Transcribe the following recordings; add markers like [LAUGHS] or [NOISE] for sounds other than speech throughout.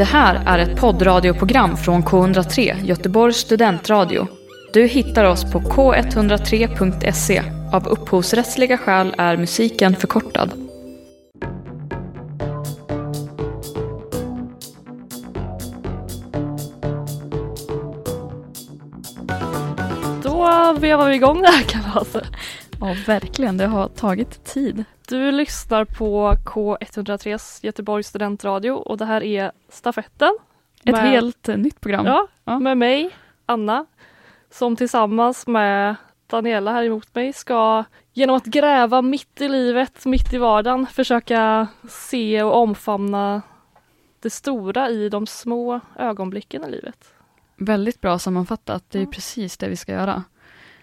Det här är ett poddradioprogram från K103, Göteborgs studentradio. Du hittar oss på k103.se. Av upphovsrättsliga skäl är musiken förkortad. Då vevar vi igång det här kalaset. Ja, verkligen. Det har tagit tid. Du lyssnar på K103s Göteborgs studentradio och det här är Stafetten. Ett Med- helt nytt program. Ja, Ja. med mig, Anna, som tillsammans med Daniela här emot mig ska genom att gräva mitt i livet, mitt i vardagen, försöka se och omfamna det stora i de små ögonblicken i livet. Väldigt bra sammanfattat. Det är Ja. precis det vi ska göra.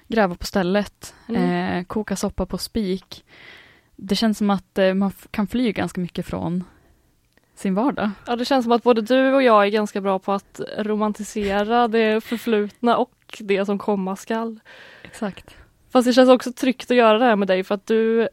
Gräva på stället, Mm. eh, koka soppa på spik. Det känns som att eh, man kan fly ganska mycket från sin vardag. Ja, det känns som att både du och jag är ganska bra på att romantisera det förflutna och det som komma skall. Exakt. Fast det känns också tryggt att göra det här med dig för att du,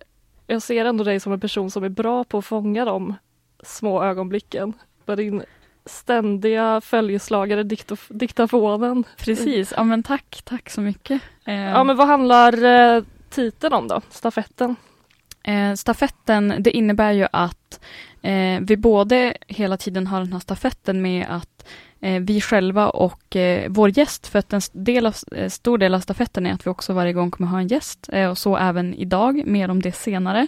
jag ser ändå dig som en person som är bra på att fånga de små ögonblicken. Med din ständiga följeslagare diktof- diktafonen. Precis. Ja, men tack, tack så mycket. Eh, Ja men vad handlar eh, titeln om då? Stafetten? Eh, stafetten, det innebär ju att eh, vi både hela tiden har den här stafetten med att eh, Eh, vi själva och eh, vår gäst, för att en del av, eh, stor del av stafetten är att vi också varje gång kommer ha en gäst, eh, och så även idag, mer om det senare.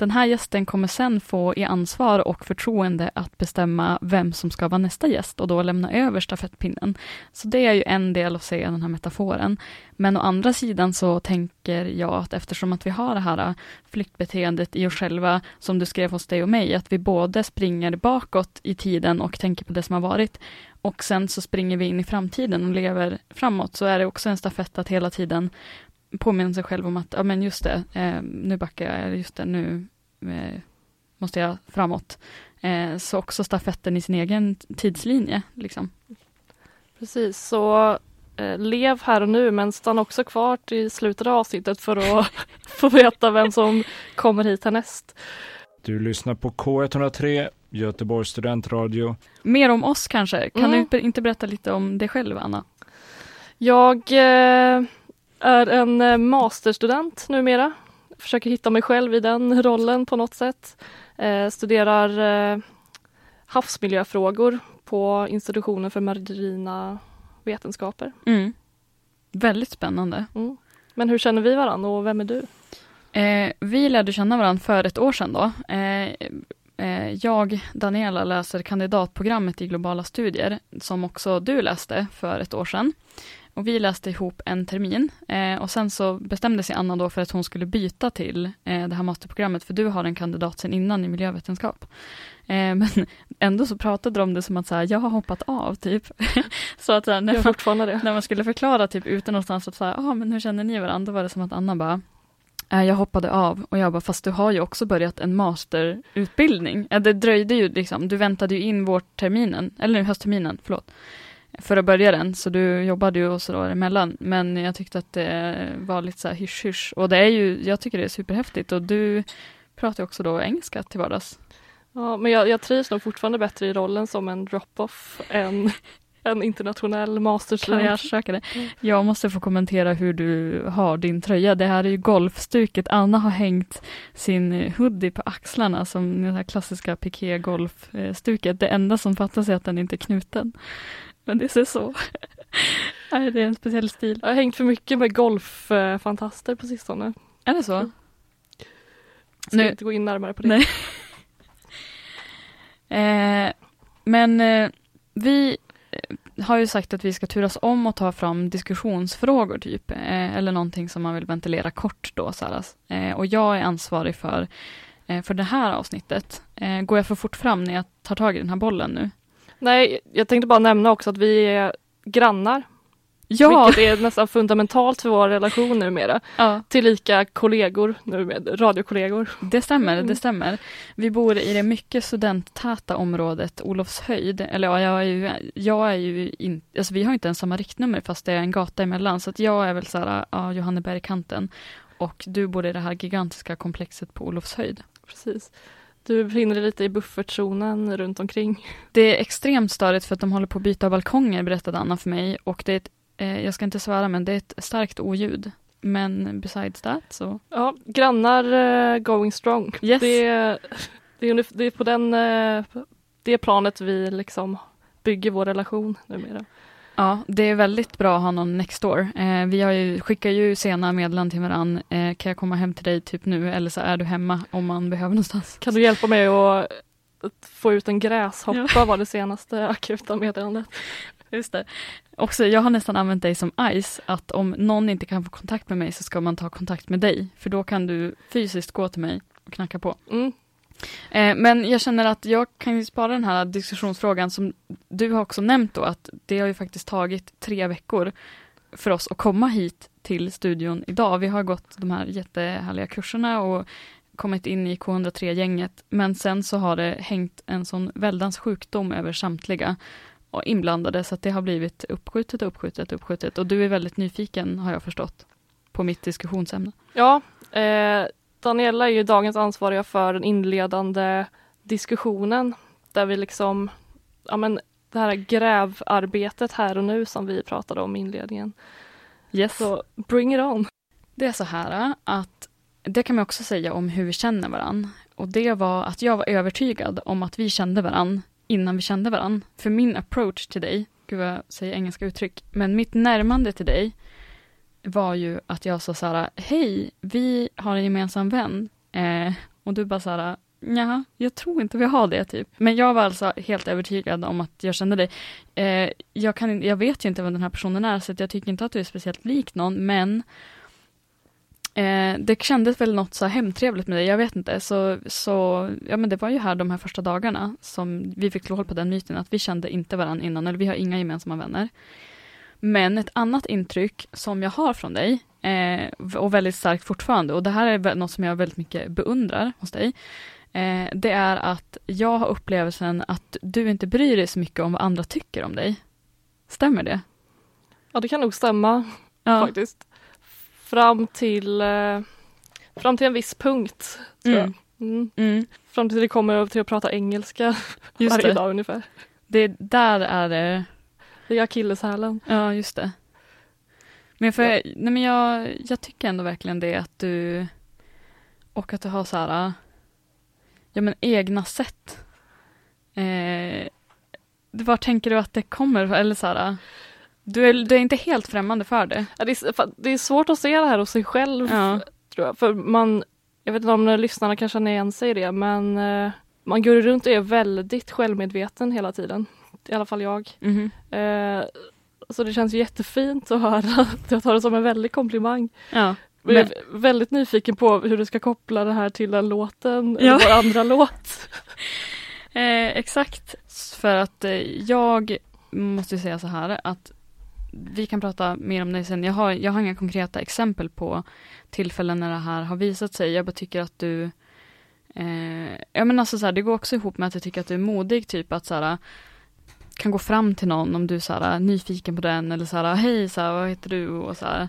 Den här gästen kommer sen få i ansvar och förtroende att bestämma vem som ska vara nästa gäst och då lämna över stafettpinnen. Så det är ju en del att se den här metaforen. Men å andra sidan så tänker jag att eftersom att vi har det här eh, flyktbeteendet i oss själva, som du skrev hos dig och mig, att vi både springer bakåt i tiden och tänker på det som har varit, och sen så springer vi in i framtiden och lever framåt, så är det också en stafett att hela tiden påminna sig själv om att, ja men just det, eh, nu backar jag, eller just det, nu eh, måste jag framåt. Eh, så också stafetten i sin egen tidslinje, liksom. Precis, så eh, lev här och nu men stanna också kvar till slutet av avsnittet för att [LAUGHS] få veta vem som kommer hit härnäst. Du lyssnar på K103, Göteborgs studentradio. Mer om oss kanske, kan Mm. du inte berätta lite om dig själv, Anna? Jag eh, är en eh, masterstudent numera. Försöker hitta mig själv i den rollen på något sätt. Eh, studerar eh, havsmiljöfrågor på institutionen för marina vetenskaper. Mm. Väldigt spännande. Mm. Men hur känner vi varandra och vem är du? Eh, vi lärde känna varandra för ett år sedan då. Eh, jag, Daniela, läser kandidatprogrammet i globala studier, som också du läste för ett år sedan. Och vi läste ihop en termin eh, och sen så bestämde sig Anna då för att hon skulle byta till eh, det här masterprogrammet, för du har en kandidat sedan innan i miljövetenskap. Eh, men [LAUGHS] ändå så pratade de om det som att så här, jag har hoppat av, typ. [LAUGHS] så att så här, när, man, när man skulle förklara typ ute någonstans att så här, ah, men hur känner ni varandra? Då var det som att Anna bara, "Eh, Äh, jag hoppade av och jag bara, fast du har ju också börjat en masterutbildning. Det dröjde ju liksom, du väntade ju in vårterminen, eller nu höstterminen, förlåt, för att börja den, så du jobbade ju och sådär emellan. Men jag tyckte att det var lite så här hysch hysch och det är ju, jag tycker det är superhäftigt och du pratar ju också då engelska till vardags. Ja, men jag, jag trivs nog fortfarande bättre i rollen som en drop-off än en internationell. Mm. Jag måste få kommentera hur du har din tröja. Det här är ju golfstuket. Anna har hängt sin hoodie på axlarna som det här klassiska piké golfstuket. Det enda som fattas är att den inte är knuten. Men det ser så. [LAUGHS] Nej, det är en speciell stil. Jag har hängt för mycket med golffantaster på sistone. Är det så? Mm. Ska Nu- inte gå in närmare på det. Nej. [LAUGHS] Eh, men eh, vi Eh, har ju sagt att vi ska turas om och ta fram diskussionsfrågor typ, eh, eller någonting som man vill ventilera kort då. Så här. Eh, och jag är ansvarig för, eh, för det här avsnittet. Eh, går jag för fort fram när jag tar tag i den här bollen nu? Nej, jag tänkte bara nämna också att vi är grannar. Ja! Vilket är nästan fundamentalt för vår relation numera. ja. Tillika kollegor, nu med radiokollegor. Det stämmer, Mm. det stämmer. Vi bor i det mycket studenttäta området Olofshöjd. Eller ja, jag är ju, jag är ju in, alltså vi har inte ens samma riktnummer fast det är en gata emellan. Så att jag är väl så här, ja, Johannebergkanten. Och du bor i det här gigantiska komplexet på Olofshöjd. Precis. Du befinner dig lite i buffertzonen runt omkring. Det är extremt störigt för att de håller på att byta balkonger, berättade Anna för mig. Och det är ett, eh, jag ska inte svära, men det är ett starkt oljud. Men besides that så... Ja, grannar uh, going strong. Yes. Det, är, det, är, det är på den, uh, det planet vi liksom bygger vår relation numera. Ja, det är väldigt bra att ha någon next door. Eh, vi har ju, skickar ju sena meddelanden till varandra. Eh, kan jag komma hem till dig typ nu eller så är du hemma om man behöver någonstans. Kan du hjälpa mig att få ut en gräshoppa ja. var det senaste akuta meddelandet. Just det. Också, jag har nästan använt dig som ice, att om någon inte kan få kontakt med mig så ska man ta kontakt med dig, för då kan du fysiskt gå till mig och knacka på. Mm. Eh, men jag känner att jag kan ju spara den här diskussionsfrågan som du har också nämnt då, att det har ju faktiskt tagit tre veckor för oss att komma hit till studion idag. Vi har gått de här jättehärliga kurserna och kommit in i K103-gänget, men sen så har det hängt en sån väldans sjukdom över samtliga inblandade så att det har blivit uppskjutet, uppskjutet, uppskjutet och du är väldigt nyfiken har jag förstått på mitt diskussionsämne. Ja, eh, Daniela är ju dagens ansvariga för den inledande diskussionen där vi liksom, ja men det här grävarbetet här och nu som vi pratade om i inledningen. Yes. Så bring it on! Det är så här att det kan man också säga om hur vi känner varann. Och det var att jag var övertygad om att vi kände varann innan vi kände varann. För min approach till dig, gud vad jag säger engelska uttryck, men mitt närmande till dig var ju att jag sa så här, hej, vi har en gemensam vän. Eh, och du bara så här, ja, jag tror inte vi har det typ. Men jag var alltså helt övertygad om att jag kände dig. Eh, jag, kan, jag vet ju inte vem den här personen är, så jag tycker inte att du är speciellt lik någon, men eh, det kändes väl något så hemtrevligt med dig, jag vet inte. Så, så ja, men det var ju här de här första dagarna som vi fick slå hål på den myten att vi kände inte varandra innan, eller vi har inga gemensamma vänner. Men ett annat intryck som jag har från dig, eh, och väldigt starkt fortfarande, och det här är något som jag väldigt mycket beundrar hos dig, eh, det är att jag har upplevelsen att du inte bryr dig så mycket om vad andra tycker om dig. Stämmer det? Ja, det kan nog stämma ja. faktiskt. Fram till, eh, fram till en viss punkt. Mm. Mm. Mm. Fram till det kommer till att prata engelska [LAUGHS] Just varje det. dag ungefär. Det, där är det det är akilleshälen. Ja, just det. Men, för, ja. nej, men jag, jag tycker ändå verkligen det att du och att du har så här, ja men egna sätt. Eh, var tänker du att det kommer, eller så här, du är, du är inte helt främmande för det? Ja, det, är, det är svårt att se det här hos sig själv, ja. tror jag. För man, jag vet inte om lyssnarna kan känna igen sig i det, men eh, man går runt och är väldigt självmedveten hela tiden i alla fall jag. Mm. Eh, så det känns jättefint att höra. Jag tar det som en väldig komplimang. Ja. Men... Jag är väldigt nyfiken på hur du ska koppla det här till den låten, ja. vår andra låt. [LAUGHS] Eh, exakt, för att eh, jag måste säga så här att vi kan prata mer om det sen. Jag har, jag har inga konkreta exempel på tillfällen när det här har visat sig. Jag bara tycker att du eh, Ja men alltså så här, det går också ihop med att jag tycker att du är modig, typ att så här, kan gå fram till någon om du är så här, nyfiken på den eller så här, hej, så här, vad heter du? Och så här,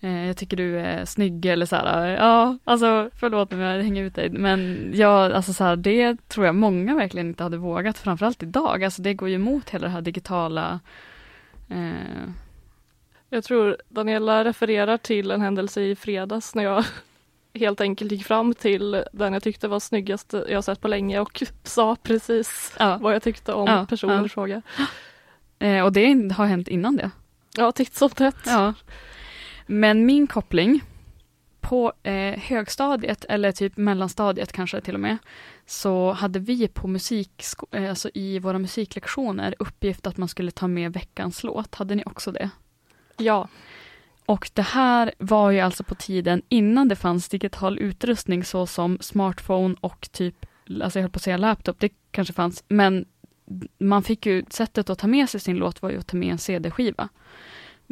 eh, jag tycker du är snygg eller så här, ja, alltså förlåt om jag hänger ut dig, men ja, alltså så här, det tror jag många verkligen inte hade vågat, framförallt idag, alltså det går ju emot hela det här digitala eh... Jag tror Daniela refererar till en händelse i fredags när jag [LAUGHS] helt enkelt gick fram till den jag tyckte var snyggast jag sett på länge och [LAUGHS] sa precis ja. vad jag tyckte om ja, personen ja. i fråga. Eh, och det har hänt innan det? Ja, titt som tätt. Ja. Men min koppling på eh, högstadiet eller typ mellanstadiet kanske till och med så hade vi på musik, eh, alltså i våra musiklektioner uppgift att man skulle ta med veckans låt. Hade ni också det? Ja. Och det här var ju alltså på tiden innan det fanns digital utrustning såsom smartphone och typ, alltså jag höll på att säga laptop, det kanske fanns, men man fick ju, sättet att ta med sig sin låt var ju att ta med en CD-skiva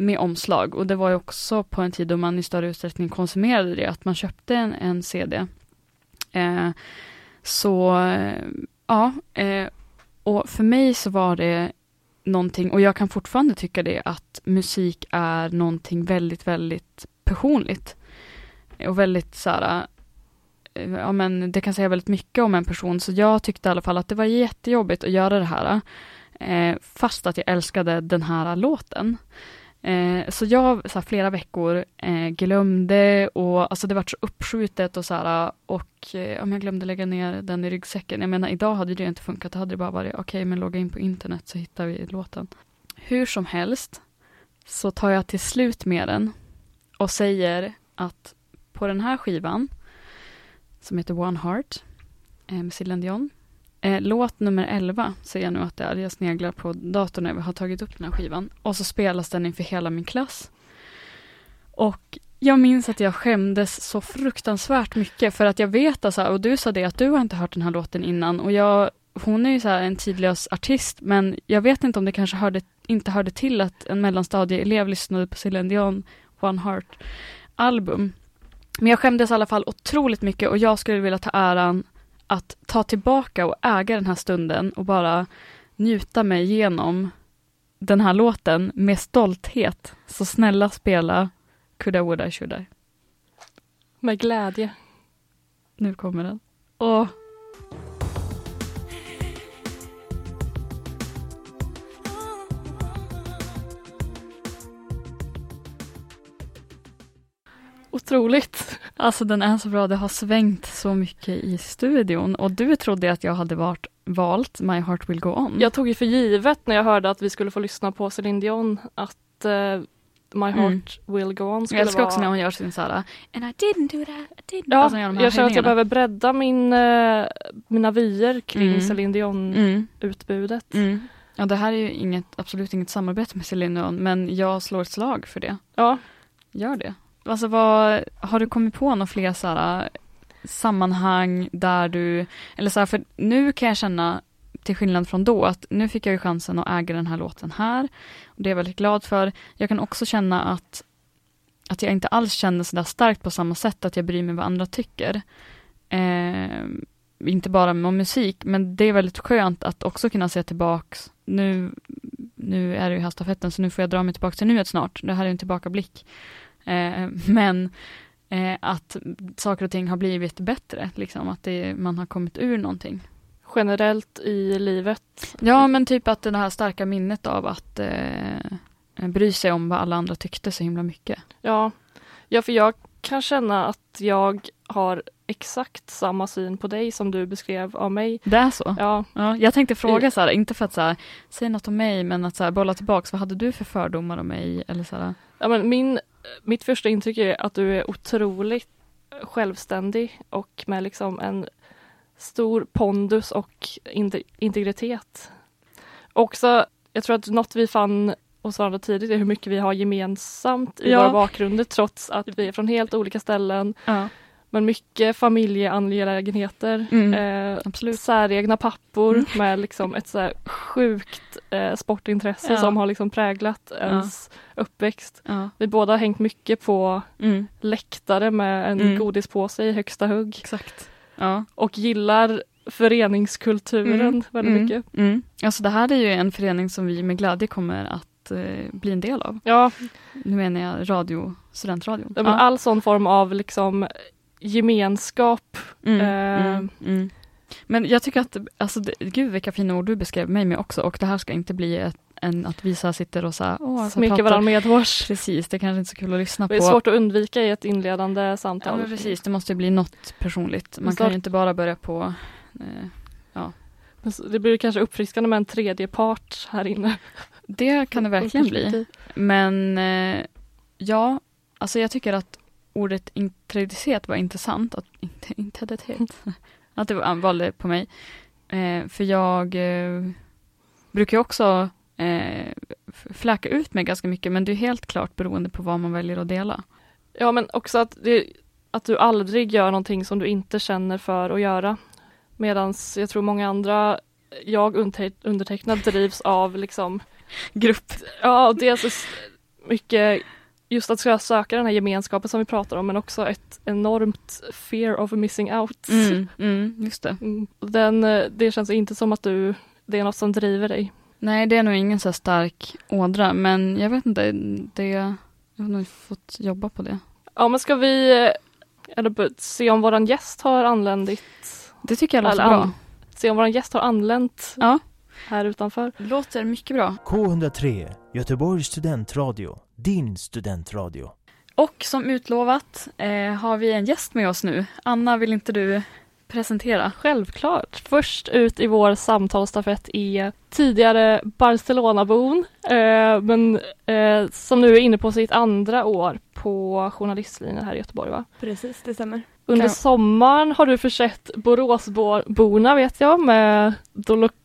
med omslag och det var ju också på en tid då man i större utsträckning konsumerade det, att man köpte en, en CD. Eh, så, ja, eh, och för mig så var det någonting, och jag kan fortfarande tycka det, att musik är någonting väldigt, väldigt personligt. Och väldigt så här, eh, ja men det kan säga väldigt mycket om en person, så jag tyckte i alla fall att det var jättejobbigt att göra det här, eh, fast att jag älskade den här låten. Eh, så jag så här, flera veckor eh, glömde och alltså det var så uppskjutet och så här, och eh, om jag glömde lägga ner den i ryggsäcken. Jag menar idag hade det inte funkat, då hade det bara varit okej okay, men logga in på internet så hittar vi låten. Hur som helst så tar jag till slut med den och säger att på den här skivan som heter One Heart eh, med Céline Dion Eh, låt nummer 11 ser jag nu att det är. Jag sneglar på datorn när vi har tagit upp den här skivan. Och så spelas den inför hela min klass. Och jag minns att jag skämdes så fruktansvärt mycket för att jag vet alltså, och du sa det att du har inte hört den här låten innan och jag, hon är ju så en tidlös artist men jag vet inte om det kanske hörde, inte hörde till att en mellanstadieelev lyssnade på Céline Dion One Heart album. Men jag skämdes i alla fall otroligt mycket och jag skulle vilja ta äran att ta tillbaka och äga den här stunden och bara njuta mig igenom den här låten med stolthet. Så snälla spela Coulda, woulda, shoulda. Med glädje. Nu kommer den. Åh. Otroligt. Alltså den är så bra, det har svängt så mycket i studion och du trodde att jag hade varit valt My Heart Will Go On. Jag tog ju för givet när jag hörde att vi skulle få lyssna på Céline Dion att uh, My Heart mm. Will Go On skulle Jag älskar vara... också när hon gör sin såhär And I didn't do that, I didn't. Ja, alltså, jag känner att jag behöver bredda min, uh, mina vyer kring mm. Céline Dion-utbudet. Mm. mm. Ja, det här är ju inget, absolut inget samarbete med Céline Dion, men jag slår ett slag för det. Ja. Gör det. Alltså vad, har du kommit på några fler så sammanhang där du, eller så här, för nu kan jag känna till skillnad från då, att nu fick jag ju chansen att äga den här låten här. Och det är jag väldigt glad för. Jag kan också känna att, att jag inte alls känner sådär starkt på samma sätt, att jag bryr mig vad andra tycker. Eh, inte bara om musik, men det är väldigt skönt att också kunna se tillbaks, nu, nu är det ju här stafetten, så nu får jag dra mig tillbaka till nuet snart. Det här är en tillbakablick. Eh, men eh, att saker och ting har blivit bättre, liksom, att det, man har kommit ur någonting. Generellt i livet? Ja, men typ att det här starka minnet av att eh, bry sig om vad alla andra tyckte så himla mycket. Ja, ja för jag kan känna att jag har exakt samma syn på dig som du beskrev av mig. Det är så? Ja. ja jag tänkte fråga så här, inte för att så här, säga något om mig, men att så här, bolla tillbaks, vad hade du för fördomar om mig? Eller så här? Ja, men min, mitt första intryck är att du är otroligt självständig och med liksom en stor pondus och integritet. Också, jag tror att något vi fann hos varandra tidigt är hur mycket vi har gemensamt i ja. våra bakgrunder trots att vi är från helt olika ställen. Ja. Men mycket familjeangelägenheter, mm, eh, säregna pappor mm. med liksom ett så sjukt eh, sportintresse ja. som har liksom präglat ens ja. uppväxt. Ja. Vi båda har hängt mycket på mm. läktare med en mm. godispåse i högsta hugg. Exakt. Och gillar föreningskulturen mm. väldigt mm. mycket. Mm. Alltså det här är ju en förening som vi med glädje kommer att eh, bli en del av. Ja. Nu menar jag radio, studentradion. Ja, All sån form av liksom gemenskap. Mm, eh, mm, mm. Men jag tycker att, alltså, det, gud vilka fina ord du beskrev mig med också och det här ska inte bli ett, en, att visa sitter och så här, åh, Smeka varandra medhårs. Precis, det är kanske inte är så kul att lyssna på. Det är svårt att undvika i ett inledande samtal. Ja, precis, det måste bli något personligt. Man kan ju inte bara börja på eh, ja. Det blir kanske uppfriskande med en tredje part här inne. Det kan det verkligen bli. Men eh, ja, alltså jag tycker att ordet integritet var intressant. Att, integritet. [LAUGHS] att det valde på mig. Eh, för jag eh, brukar också eh, fläka ut mig ganska mycket men det är helt klart beroende på vad man väljer att dela. Ja men också att, det, att du aldrig gör någonting som du inte känner för att göra. Medan jag tror många andra, jag undertecknad drivs av liksom Grupp. Ja, dels mycket just att söka den här gemenskapen som vi pratar om men också ett enormt fear of missing out. Mm, mm, just det. Mm. Den, eh, det känns inte som att du, det är något som driver dig. Nej, det är nog ingen så stark ådra men jag vet inte, det, jag har nog fått jobba på det. Ja men ska vi, eller b- se om våran gäst har anländit. Det tycker jag låter Eller bra. an- Se om våran gäst har anlänt Ja. Här utanför. Låter mycket bra. K103, Göteborgs studentradio. Din studentradio. Och som utlovat eh, har vi en gäst med oss nu. Anna, vill inte du presentera? Självklart. Först ut i vår samtalsstafett är tidigare Barcelonabon, eh, men eh, som nu är inne på sitt andra år på journalistlinjen här i Göteborg. Va? Precis, det stämmer. Under sommaren har du försett Boråsborna vet jag med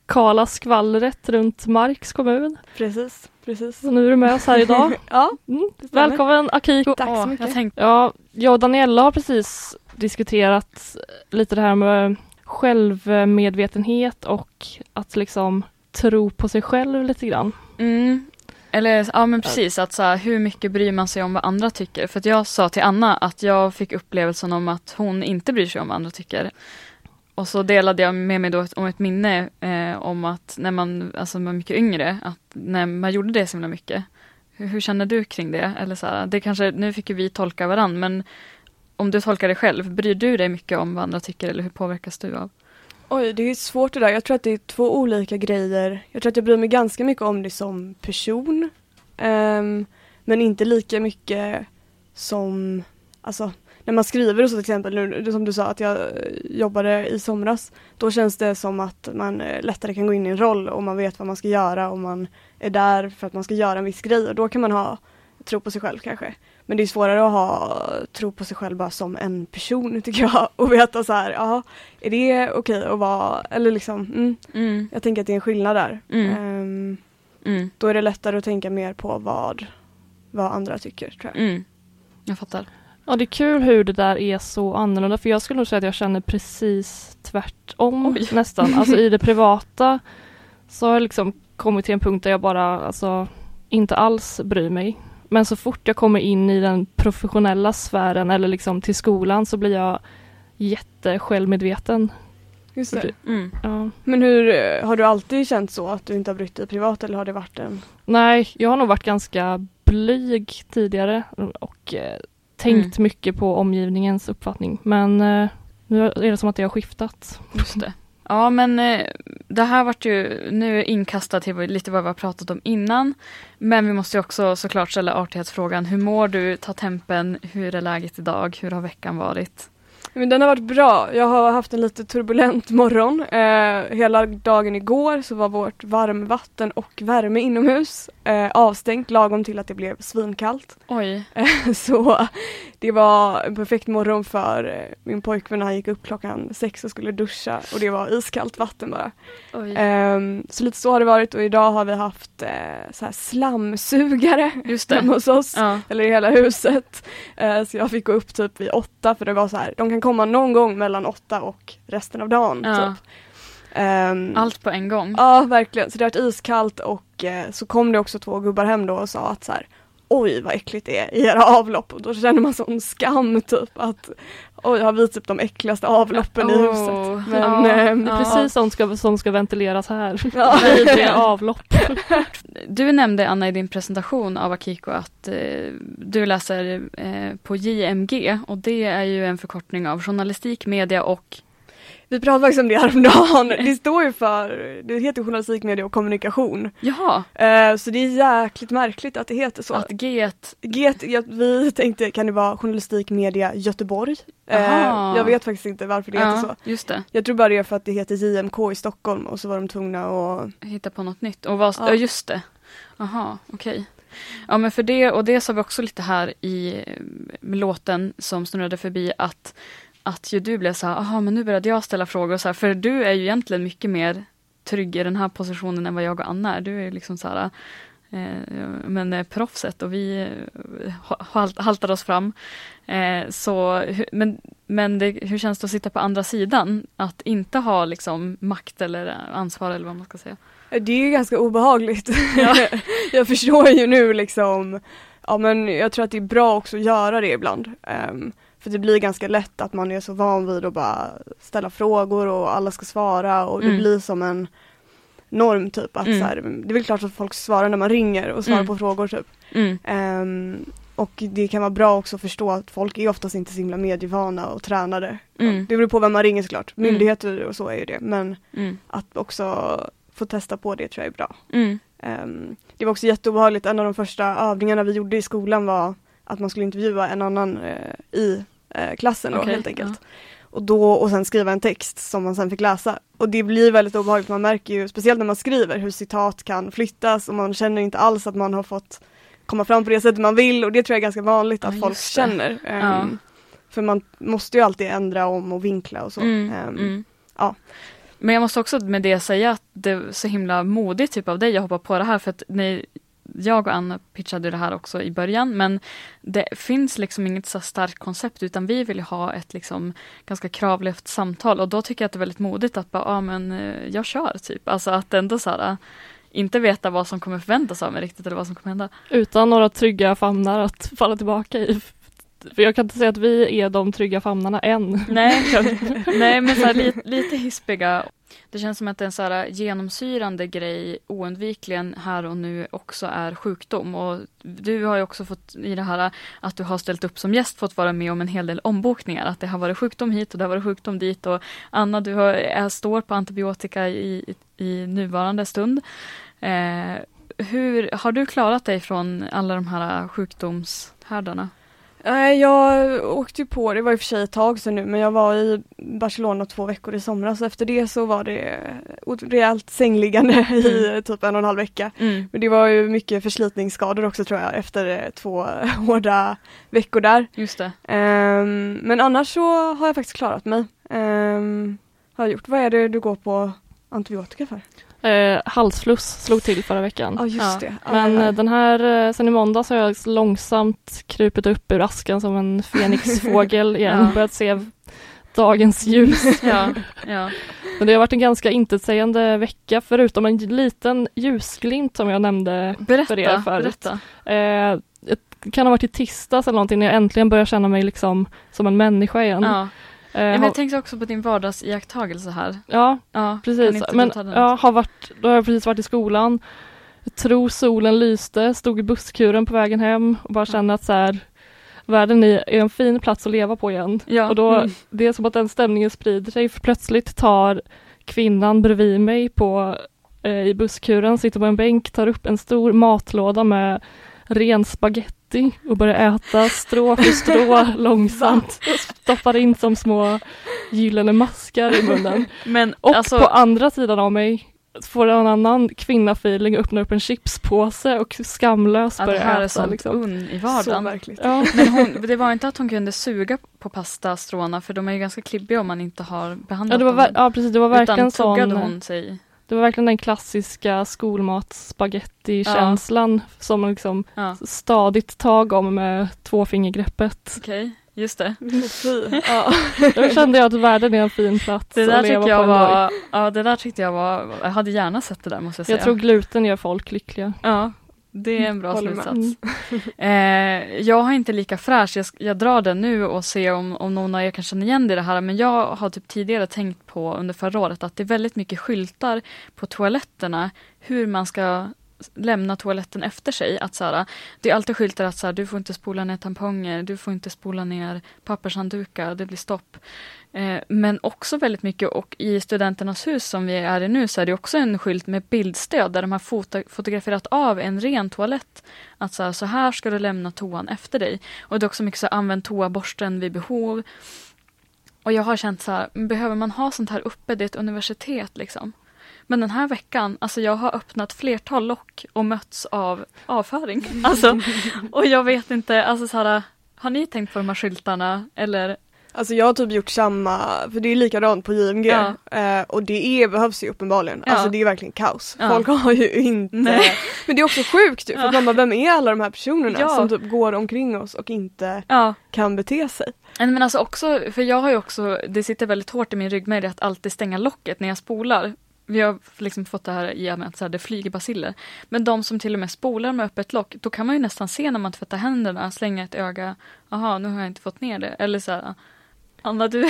lokala skvallret runt Marks kommun. Precis, precis. Så nu är du med oss här idag. [LAUGHS] ja, Mm. Välkommen Akiko! Tack så mycket. Jag tänkte, Ja, jag och Daniela har precis diskuterat lite det här med självmedvetenhet och att liksom tro på sig själv lite grann. mm, eller ja men precis, att så här, hur mycket bryr man sig om vad andra tycker? För att jag sa till Anna att jag fick upplevelsen om att hon inte bryr sig om vad andra tycker. Och så delade jag med mig då ett, om ett minne eh, om att när man alltså, var mycket yngre, att när man gjorde det så himla mycket. Hur, hur känner du kring det? Eller så här, det kanske, nu fick ju vi tolka varandra, men om du tolkar det själv, bryr du dig mycket om vad andra tycker eller hur påverkas du av? Oj, det är svårt det där. Jag tror att det är två olika grejer. Jag tror att jag bryr mig ganska mycket om det som person. Um, men inte lika mycket som, alltså när man skriver och så till exempel, nu, som du sa att jag eh, jobbade i somras, då känns det som att man eh, lättare kan gå in i en roll och man vet vad man ska göra och man är där för att man ska göra en viss grej och då kan man ha tro på sig själv kanske. Men det är svårare att ha tro på sig själv bara som en person [LAUGHS] tycker jag och veta så här, ja, är det okej att vara, eller liksom, mm, Mm, jag tänker att det är en skillnad där. Mm. Mm, då är det lättare att tänka mer på vad, vad andra tycker tror jag. mm. Jag fattar. Ja, det är kul hur det där är så annorlunda för jag skulle nog säga att jag känner precis tvärtom Oj. [LAUGHS] nästan. Alltså i det privata så har jag liksom kommit till en punkt där jag bara alltså inte alls bryr mig. Men så fort jag kommer in i den professionella sfären eller liksom till skolan så blir jag jättesjälvmedveten. Just det. Mm. Ja. Men hur, eh, har du alltid känt så att du inte har brytt dig privat eller har det varit en Nej, jag har nog varit ganska blyg tidigare och tänkt mycket på omgivningens uppfattning. Men eh, nu är det som att det har skiftat. Just det. Ja men eh, det här vart ju nu inkastat till lite vad vi har pratat om innan. Men vi måste ju också såklart ställa artighetsfrågan. Hur mår du? Ta tempen. Hur är läget idag? Hur har veckan varit? Men den har varit bra. Jag har haft en lite turbulent morgon. Eh, hela dagen igår så var vårt varmvatten och värme inomhus eh, avstängt lagom till att det blev svinkallt. Oj. [LAUGHS] så det var en perfekt morgon för eh, min pojkvän han gick upp klockan sex och skulle duscha och det var iskallt vatten bara. Oj. Ehm, så lite så har det varit och idag har vi haft eh, så här slamsugare Just hemma det. hos oss. Ja. Eller i hela huset. Eh, så jag fick gå upp typ vid åtta för det var så här, de kan komma någon gång mellan åtta och resten av dagen. Ja. Typ. Ehm, Allt på en gång. Ja verkligen, så det varit iskallt och eh, så kom det också två gubbar hem då och sa att så här, oj vad äckligt det är i era avlopp och då känner man sån skam typ att oj har vi typ de äckligaste avloppen i Oh. huset. Men, ja, det är ja. precis sånt ska, som ska ventileras här. [LAUGHS] Ja. Avlopp. Du nämnde Anna i din presentation av Akiko att eh, du läser eh, på JMG och det är ju en förkortning av journalistik, media och Vi pratade faktiskt om det häromdagen. Det står ju för, det heter journalistik, media och kommunikation. Jaha, Eh, så det är jäkligt märkligt att det heter så. att G G, ja, vi tänkte, kan det vara journalistik, media, Göteborg? Eh, jag vet faktiskt inte varför det heter så. just det. Jag tror bara det är för att det heter JMK i Stockholm och så var de tvungna att Hitta på något nytt. Och vad, Ja. ja. just det. Aha, okej. Ja men för det, och det sa vi också lite här i eh, låten som snurrade förbi att att ju du blev så här, aha men nu började jag ställa frågor så här, för du är ju egentligen mycket mer trygg i den här positionen än vad jag och Anna är. Du är ju liksom så här, eh, men eh, proffset och vi eh, ha- halt, haltar oss fram. Så, men men det, hur känns det att sitta på andra sidan? Att inte ha liksom makt eller ansvar eller vad man ska säga. Det är ju ganska obehagligt. [LAUGHS] [LAUGHS] jag förstår ju nu liksom, ja men jag tror att det är bra också att göra det ibland. För det blir ganska lätt att man är så van vid att bara ställa frågor och alla ska svara och det Mm. blir som en norm typ. Att Mm. så här, det är väl klart att folk svarar när man ringer och svarar Mm. på frågor typ. Ehm, och det kan vara bra också att förstå att folk är oftast inte så himla medievana och tränade. Mm. Det beror på vem man ringer såklart. Mm. Myndigheter och så är ju det. Men att också få testa på det tror jag är bra. Ehm, det var också jätteobehagligt. En av de första övningarna vi gjorde i skolan var att man skulle intervjua en annan eh, i eh, klassen då, Okej, helt enkelt. Och, då, och sen skriva en text som man sen fick läsa. Och det blir väldigt obehagligt. Man märker ju, speciellt när man skriver, hur citat kan flyttas och man känner inte alls att man har fått komma fram på det sättet man vill och det tror jag är ganska vanligt Ja, att folk det. känner. Ehm, För man måste ju alltid ändra om och vinkla och så. Mm, Ehm, mm. ja. Men jag måste också med det säga att det är så himla modigt typ av dig att hoppa på det här för att ni, jag och Anna pitchade det här också i början men det finns liksom inget så starkt koncept utan vi vill ha ett liksom ganska kravlöst samtal och då tycker jag att det är väldigt modigt att bara, ja men eh, jag kör typ. Alltså att ändå så här, inte veta vad som kommer förväntas av mig riktigt eller vad som kommer hända. Utan några trygga famnar att falla tillbaka i. För jag kan inte säga att vi är de trygga famnarna än. Nej, [LAUGHS] nej men så här, lite, lite hispiga. Det känns som att en så här genomsyrande grej oundvikligen här och nu också är sjukdom. Och du har ju också fått i det här att du har ställt upp som gäst fått vara med om en hel del ombokningar. Att det har varit sjukdom hit och det har varit sjukdom dit. Och Anna, du har, är, står på antibiotika i, i, nuvarande stund. Eh, hur har du klarat dig från alla de här sjukdomshärdarna? Nej, jag åkte ju på, det var i och för sig ett tag sedan nu, men jag var i Barcelona två veckor i somras efter det så var det rejält sängliggande [LAUGHS] i typ en och en halv vecka. Mm. Men det var ju mycket förslitningsskador också tror jag efter [LAUGHS] två hårda veckor där. Just det. Ehm, men annars så har jag faktiskt klarat mig. Ehm, har jag gjort. Vad är det du går på antibiotika för? Eh, halsfluss slog till förra veckan. Ja just Ja. det. Ja, Men ja, ja. eh, den här, eh, sen i måndags har jag långsamt krupit upp ur askan som en fenixfågel [LAUGHS] igen, Ja. börjat se dagens ljus. [LAUGHS] Ja, ja. Men det har varit en ganska intetsägande vecka förutom en liten ljusglimt som jag nämnde. Berätta, För er förut. berätta. Eh, det kan ha varit i tisdags eller någonting när jag äntligen börjar känna mig liksom som en människa igen. Ja. Eh, Men jag tänkte också på din vardagseiaktagelse här. ja Ja, precis. Men ja, har varit, då har jag precis varit i skolan. Jag tror solen lyste, stod i busskuren på vägen hem och bara kände att så här, världen är är en fin plats att leva på igen. Ja. Och då, Mm. det är som att den stämningen sprider sig, för plötsligt tar kvinnan bredvid mig på, eh, i busskuren, sitter på en bänk, tar upp en stor matlåda med ren spaghetti och börjar äta strå för strå [LAUGHS] långsamt och stoppar in som små gyllene maskar i munnen. Men Och alltså, på andra sidan av mig får en annan kvinna-feeling och öppnar upp en chipspåse och skamlöst ja, det börjar här är äta. sånt Liksom. unn i Så vardagen. verkligt. Ja. Men hon, [LAUGHS] det var inte att hon kunde suga på pastastråna för de är ju ganska klibbiga om man inte har Ja, behandlat det var, dem. ja precis, det var verkligen Utan sån, tuggade hon sig. Det var verkligen den klassiska skolmats-spagetti-känslan som man liksom Ja, stadigt tag om med tvåfingergreppet. okej. Just det. [LAUGHS] Ja. Då kände jag att världen är en fin plats Det där att leva jag på ändå. var, ja det där tyckte jag var, jag hade gärna sett det där måste jag säga. Jag tror gluten gör folk lyckliga. Ja, det är en bra Håller slutsats. [LAUGHS] Eh, jag har inte lika fräsch, jag, jag drar den nu och ser om, om någon av er kan känna igen det i det här, men jag har typ tidigare tänkt på under förra året att det är väldigt mycket skyltar på toaletterna. Hur man ska lämna toaletten efter sig. Att så här, det är alltid skyltar att så här, du får inte spola ner tamponger, du får inte spola ner pappershanddukar, det blir stopp. Eh, men också väldigt mycket och i Studenternas hus som vi är i nu så är det också en skylt med bildstöd där de har foto fotograferat av en ren toalett. Att så här, så här ska du lämna toan efter dig. Och det är också mycket så här, använd toaborsten vid behov. Och jag har känt så här, behöver man ha sånt här uppe? Det är ett universitet liksom. Men den här veckan, alltså jag har öppnat flertal lock och mötts av avföring. [LAUGHS] Alltså, och jag vet inte, alltså så här, har ni tänkt på de här skyltarna? Eller Alltså jag har typ gjort samma, för det är likadant på JMG Ja. eh, och det är, behövs ju uppenbarligen. Ja. Alltså det är verkligen kaos. Ja. Folk har ju inte, Nej. men det är också sjukt ju, för att man bara, vem är alla de här personerna som typ går omkring oss och inte kan bete sig? Men alltså också, för jag har ju också, det sitter väldigt hårt i min ryggmärg att alltid stänga locket när jag spolar. Vi har liksom fått det här i att så här, det flyger basiller. Men de som till och med spolar med öppet lock, då kan man ju nästan se när man tvättar händerna, slänga ett öga, jaha nu har jag inte fått ner det. Eller så här, Anna du,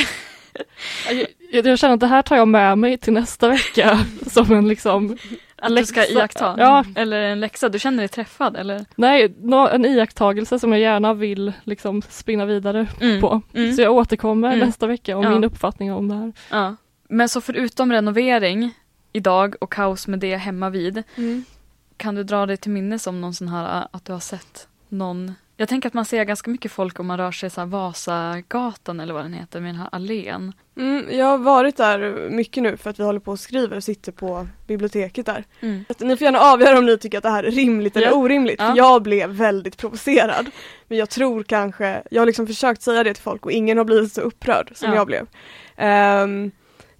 Jag, jag, känner att det här tar jag med mig till nästa vecka [LAUGHS] som en liksom Att du ska läxa. iaktta? Ja, Eller en läxa, du känner dig träffad eller? nej, en iakttagelse som jag gärna vill liksom spinna vidare Mm. på. Mm. Så jag återkommer Mm. nästa vecka om Ja. min uppfattning om det här. Ja. Men så förutom renovering idag och kaos med det hemma vid Mm. Kan du dra dig till minnes om någon sån här äh, att du har sett någon Jag tänker att man ser ganska mycket folk om man rör sig så Vasagatan eller vad den heter med den här allén. Mm, jag har varit där mycket nu för att vi håller på och skriver och sitter på biblioteket där. Att Ni får gärna avgöra om ni tycker att det här är rimligt eller Ja. orimligt. Ja. Jag blev väldigt provocerad. Men jag tror kanske, jag har liksom försökt säga det till folk och ingen har blivit så upprörd som Ja. jag blev. Ehm,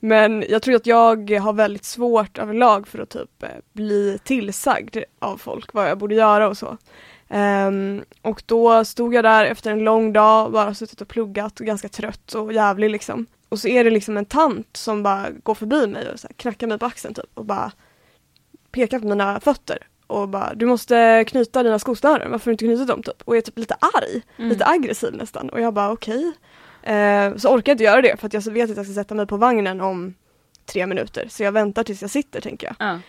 men jag tror att jag har väldigt svårt överlag för att typ eh, bli tillsagd av folk vad jag borde göra och så. Ehm, och då stod jag där efter en lång dag, bara suttit och pluggat och ganska trött och jävlig liksom. Och så är det liksom en tant som bara går förbi mig och så knackar mig på axeln typ och bara pekar på mina fötter och bara du måste knyta dina skosnören, varför har du inte knutit dem typ? Och är typ lite arg, Mm. lite aggressiv nästan och jag bara okej. Eh, så orkar jag inte göra det för att jag vet att jag ska sätta mig på vagnen om tre minuter så jag väntar tills jag sitter tänker jag. Ja.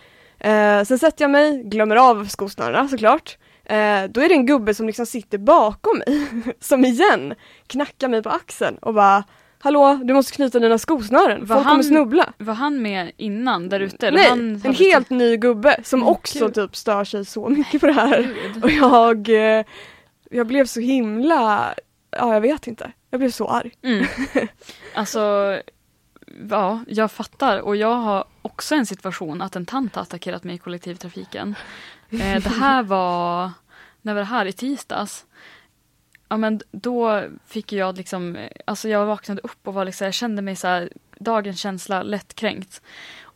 Eh, sen sätter jag mig, glömmer av skosnörena såklart. Eh, då är det en gubbe som liksom sitter bakom mig, [LAUGHS] som igen knackar mig på axeln och bara Hallå, du måste knyta dina skosnören, Var folk han- kommer snubbla. Var han med innan där ute? Nej, han en helt ny gubbe som Men också gud. typ stör sig så mycket på det här. Gud. Och jag, eh, jag blev så himla, ja jag vet inte, jag blev så arg. Mm. [LAUGHS] Alltså, ja, jag fattar. Och jag har också en situation att en tant har attackerat mig i kollektivtrafiken. Eh, det här [LAUGHS] var, när var det här? I tisdags. Ja men då fick jag liksom, alltså jag vaknade upp och var liksom, jag kände mig så här, dagens känsla lättkränkt.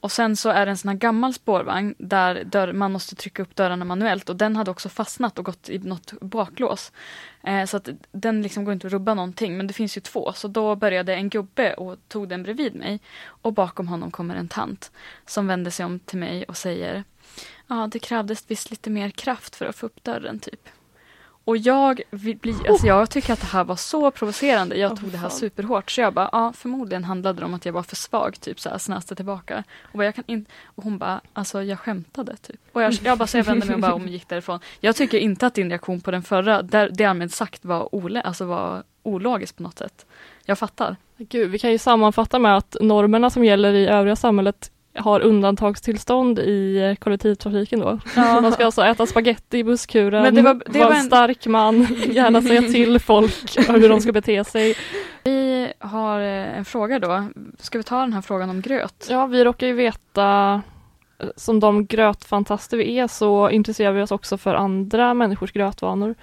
Och sen så är det en sån här gammal spårvagn där dörr, man måste trycka upp dörrarna manuellt och den hade också fastnat och gått i något baklås. Eh, så att den liksom går inte att rubba någonting men det finns ju två så då började en gubbe och tog den bredvid mig och bakom honom kommer en tant som vänder sig om till mig och säger Ja, det krävdes visst lite mer kraft för att få upp dörren typ. Och jag, bli, alltså jag tycker att det här var så provocerande. Jag tog det här superhårt. Så jag bara, ja förmodligen handlade det om att jag var för svag, typ så här snäste tillbaka. Och, bara, jag kan in, och hon bara, alltså jag skämtade typ. Och jag, jag bara, så jag vände mig och bara om och gick därifrån. Jag tycker inte att din reaktion på den förra, där, därmed sagt var, ole, alltså var ologiskt på något sätt. Jag fattar. Gud, vi kan ju sammanfatta med att normerna som gäller i övriga samhället har undantagstillstånd i kollektivtrafiken då. Man ska alltså äta spaghetti i busskuren, Men det var- det vara var en en- stark man, [LAUGHS] gärna säga till folk hur de ska bete sig. Vi har eh, en fråga då. Ska vi ta den här frågan om gröt? Ja, vi råkar ju veta, eh, som de grötfantaster vi är, så intresserar vi oss också för andra människors grötvanor.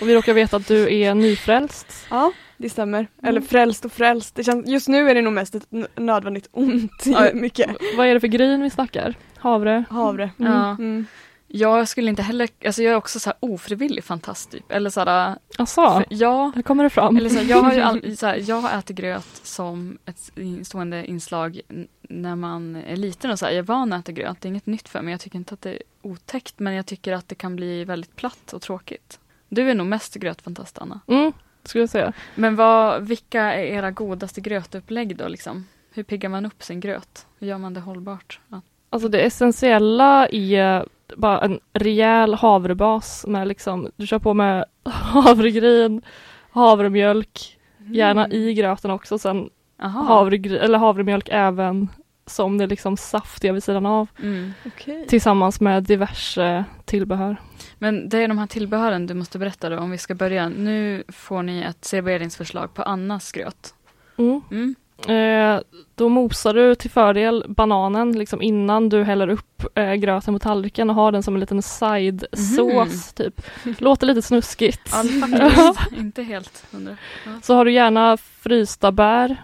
Och vi råkar veta att du är nyfrälst. Ja, det stämmer. Mm. Eller frälst och frälst. Det känns, just nu är det nog mest ett nödvändigt ont Ja. [LAUGHS] mycket. Vad är det för gryn vi snackar? Havre? Havre. Mm. Ja. Mm. Jag skulle inte heller, alltså jag är också så här ofrivillig fantast typ. Eller så här, Asså, ja, här kommer det fram. eller så här, jag har ju all, [LAUGHS] så här, jag har ätit gröt som ett stående inslag när man är liten och så här, jag är van att äta gröt, det är inget nytt för mig. Jag tycker inte att det är otäckt men jag tycker att det kan bli väldigt platt och tråkigt. Du är nog mest grötfantast Anna. Mm, skulle jag säga. Men vad, vilka är era godaste grötupplägg då liksom? Hur piggar man upp sin gröt? Hur gör man det hållbart? Ja. Alltså det essentiella är bara en rejäl havrebas med liksom, du kör på med [LAUGHS] havregryn, havremjölk, gärna i gröten också, sen havregry, eller havremjölk även som det liksom saftiga vid sidan av Mm. Okej. tillsammans med diverse tillbehör. Men det är de här tillbehören du måste berätta då om vi ska börja. Nu får ni ett serveringsförslag på Annas gröt. Mm. Mm. Eh, då mosar du till fördel bananen liksom innan du häller upp eh, gröten på tallriken och har den som en liten side-sås typ. Låter lite snuskigt. Ja, [LAUGHS] faktiskt. Inte helt hundra. Så har du gärna frysta bär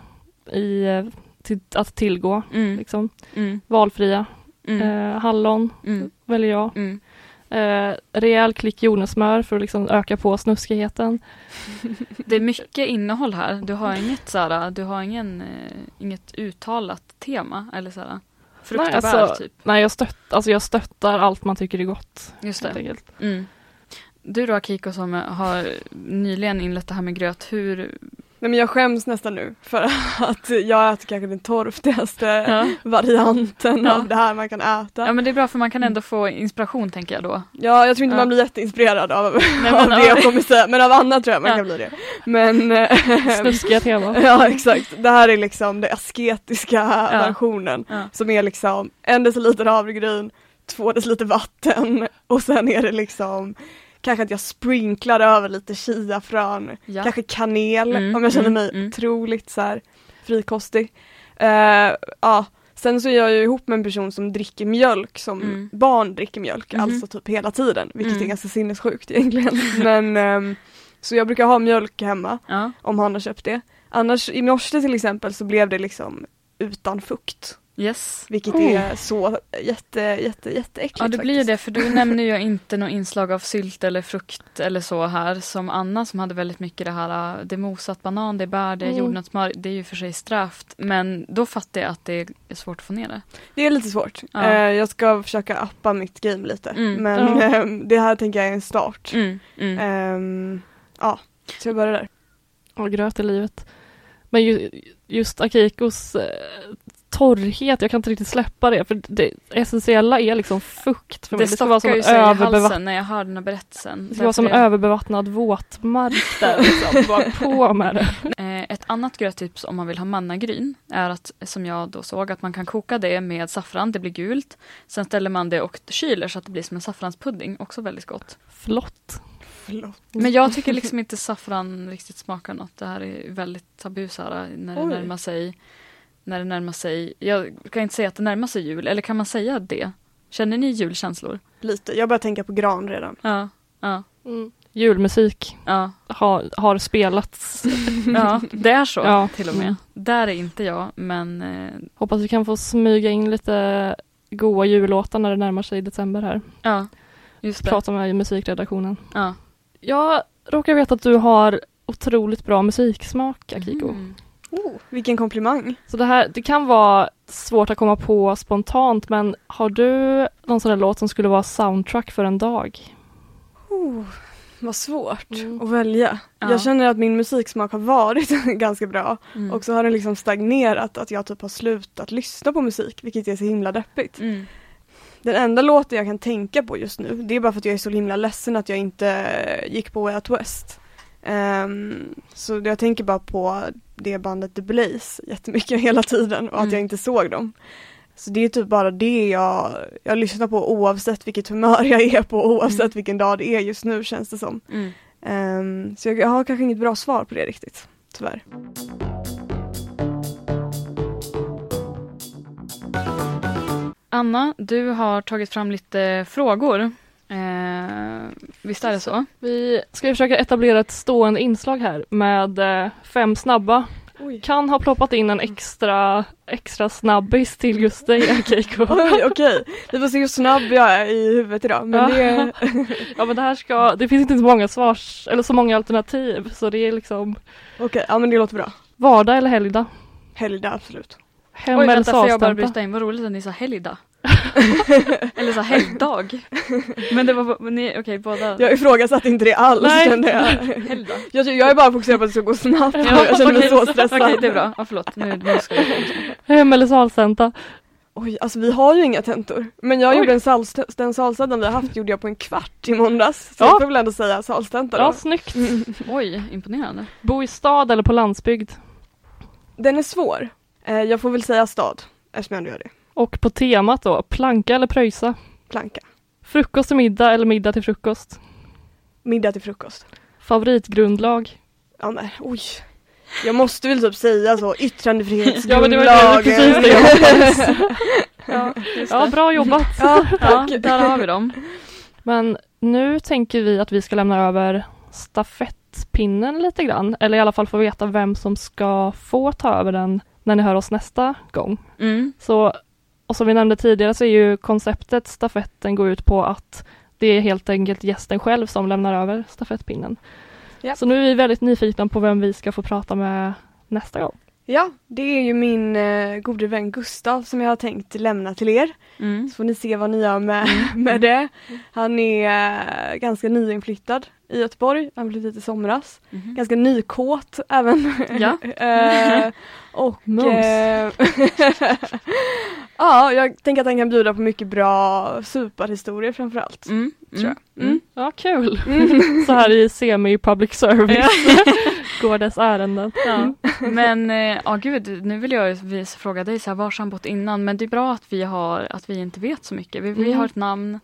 i, eh, till, att tillgå. Mm. Liksom. Mm. Valfria. Mm. Eh, hallon Mm. väljer jag. Mm. Eh, rejäl klick jordnötssmör för att liksom öka på snuskigheten. Det är mycket innehåll här. Du har inget såhär, du har ingen, eh, inget uttalat tema eller såhär. Frukt och Nej, bär alltså- typ. Nej, jag, stött, alltså jag stöttar allt man tycker är gott. Just Helt det. enkelt. Mm. Du då Akiko som har nyligen inlett det här med gröt, hur Nej men jag skäms nästan nu för [LAUGHS] att jag äter kanske den torftigaste Ja. varianten Ja. av det här man kan äta. ja men det är bra för man kan ändå få inspiration tänker jag då. Ja, jag tror inte Ja. man blir jätteinspirerad av, Nej, [LAUGHS] av det ja. jag kommer säga, men av annat tror jag man Ja. kan bli det. Men [LAUGHS] eh, Snuskiga teman. Ja exakt, det här är liksom den asketiska Ja. versionen Ja. som är liksom en deciliter havregryn, två deciliter vatten och sen är det liksom kanske att jag sprinklar över lite chiafrön, Ja. kanske kanel Mm, om jag känner mm, mig mm. otroligt så här frikostig. Eh, ja. Sen så är jag ju ihop med en person som dricker mjölk som Mm. barn dricker mjölk, Mhm. alltså typ hela tiden, vilket Mm. är ganska sinnessjukt egentligen. [LAUGHS] Men ehm, så jag brukar ha mjölk hemma Ja. om han har köpt det. Annars i morse till exempel så blev det liksom utan fukt. Yes. Vilket Oh. är så jätte, jätte, jätteäckligt Ja det blir ju faktiskt. det för du nämner ju inte något inslag av sylt eller frukt eller så här som Anna som hade väldigt mycket det här det är mosat banan, det är bär, det är Mm. jordnötssmör, det är ju för sig strävt men då fattar jag att det är svårt att få ner det. Det är lite svårt. Ja. Eh, jag ska försöka appa mitt game lite. Mm. Men ehm, det här tänker jag är en start. Mm. Mm. Ehm, ja, så jag börjar där. Och gröt i livet. Men ju, just Akikos eh, torrhet, jag kan inte riktigt släppa det för det essentiella är liksom fukt för mig. det Det ska vara som stockar ju sig i överbevattnat halsen när jag hör den här berättelsen. det ska vara som Därför överbevattnad våtmark där [LAUGHS] liksom. Bara på med det. [LAUGHS] Eh, Ett annat gröttips om man vill ha mannagryn är att, som jag då såg, att man kan koka det med saffran, det blir gult. Sen ställer man det och kyler så att det blir som en saffranspudding, också väldigt gott. Flott. Förlåt. Men jag tycker liksom inte saffran riktigt smakar något. Det här är väldigt tabu när det Oj. närmar sig. När det närmar sig, jag kan inte säga att det närmar sig jul, eller kan man säga det? Känner ni julkänslor? Lite, jag börjar tänka på gran redan. Ja, ja, Mm. Julmusik ja, har, har spelats. [LAUGHS] ja det är så Ja. till och med. Där är inte jag, men eh, Hoppas vi kan få smyga in lite goa jullåtar när det närmar sig december här. ja, just det. Prata med musikredaktionen. Ja. Jag råkar veta att du har otroligt bra musiksmak, Akiko. Mm. Oh, vilken komplimang. Så det här, det kan vara svårt att komma på spontant men har du någon sån där låt som skulle vara soundtrack för en dag? Oh, vad svårt Mm. att välja. Ja. Jag känner att min musiksmak har varit [LAUGHS] ganska bra Mm. och så har den liksom stagnerat att jag typ har slutat lyssna på musik vilket är så himla deppigt. Mm. Den enda låten jag kan tänka på just nu det är bara för att jag är så himla ledsen att jag inte gick på Way Out West. Ehm, så jag tänker bara på det bandet The Blaze jättemycket [LAUGHS] hela tiden och att Mm. jag inte såg dem. Så det är typ bara det jag, jag lyssnar på oavsett vilket humör jag är på, oavsett Mm. vilken dag det är just nu känns det som. Mm. Ehm, så jag, jag har kanske inget bra svar på det riktigt, tyvärr. Anna, du har tagit fram lite frågor. Eh, visst är det så? Vi ska försöka etablera ett stående inslag här med eh, fem snabba. Oj. Kan ha ploppat in en extra, extra snabbis till just dig. [LAUGHS] Oj, okej. Vi får se hur snabb jag är i huvudet idag. Men Ja. det, [LAUGHS] Ja men det här ska, det finns inte så många svars, eller så många alternativ så det är liksom okej, ja men det låter bra. vardag eller helgdag. Helgdag, absolut. Hem Oj, eller vänta, får jag bara bryta in? Vad roligt att ni sa helgdag. [LAUGHS] Eller så helgdag. [LAUGHS] Men det var, men ni, okej båda. Jag ifrågasatte inte det alls Nej. kände jag. [LAUGHS] Helgdag. jag. Jag är bara fokuserad på att det ska gå snabbt Ja, jag känner mig så stressad. Okej, det är bra. Ja, förlåt. Nu, nu ska jag. Hem eller salstenta. Oj, alltså vi har ju inga tentor. Men jag Oj. gjorde en salst, den salstädden vi har haft gjorde jag på en kvart i måndags. Så Ja. jag får väl ändå säga salstenta då. Ja, snyggt. Mm. Oj, imponerande. Bo i stad eller på landsbygd. Den är svår. Eh, jag får väl säga stad, eftersom jag ändå gör det. Och på temat då, planka eller pröjsa. Planka. Frukost till middag eller middag till frukost. Middag till frukost. Favoritgrundlag. Ja men oj. Jag måste väl typ säga så, [LAUGHS] Ja, men det var yttrandefrihetsgrundlagen. precis [LAUGHS] det jag. Ja, Ja, bra jobbat. Ja, [LAUGHS] Ja, tack. där har vi dem. Men nu tänker vi att vi ska lämna över stafettpinnen lite grann. Eller i alla fall få veta vem som ska få ta över den när ni hör oss nästa gång. Mm. Så, och som vi nämnde tidigare så är ju konceptet stafetten går ut på att det är helt enkelt gästen själv som lämnar över stafettpinnen. Ja. Så nu är vi väldigt nyfikna på vem vi ska få prata med nästa gång. Ja, det är ju min eh, gode vän Gustav som jag har tänkt lämna till er. Mm. Så får ni se vad ni gör med, [LAUGHS] med det. Han är eh, ganska nyinflyttad i Göteborg, han flyttade hit i somras. Mhm. Ganska nykåt även. Ja. [LAUGHS] eh, [LAUGHS] och Mums. Eh, Ja, jag tänker att han kan bjuda på mycket bra superhistorier framförallt. Mm. Tror jag. Mm. Mm. Ja, kul. Mm. [LAUGHS] Så här i semi-public service [LAUGHS] går dess ärenden. Ja. Men eh, ja gud, nu vill jag fråga dig så här, var har han bott innan? Men det är bra att vi har att vi inte vet så mycket. Vi, vi Mm. har ett namn.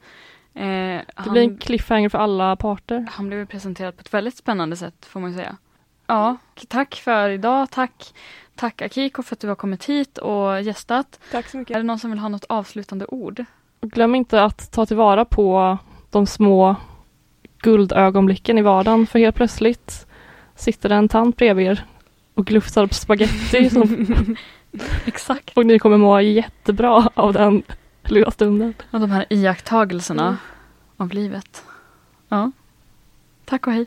Eh, Det han, blir en cliffhanger för alla parter. han blev presenterad på ett väldigt spännande sätt får man ju säga. Ja, tack för idag. Tack, tack Akiko för att du har kommit hit och gästat. Tack så Är mycket. det någon som vill ha något avslutande ord? Glöm inte att ta tillvara på de små guldögonblicken i vardagen för helt plötsligt sitter det en tant bredvid er och glufsar på spaghetti som, [LAUGHS] Exakt. och ni kommer må jättebra av den lilla stunden. Och de här iakttagelserna Mm. av livet. Ja. Tack och hej.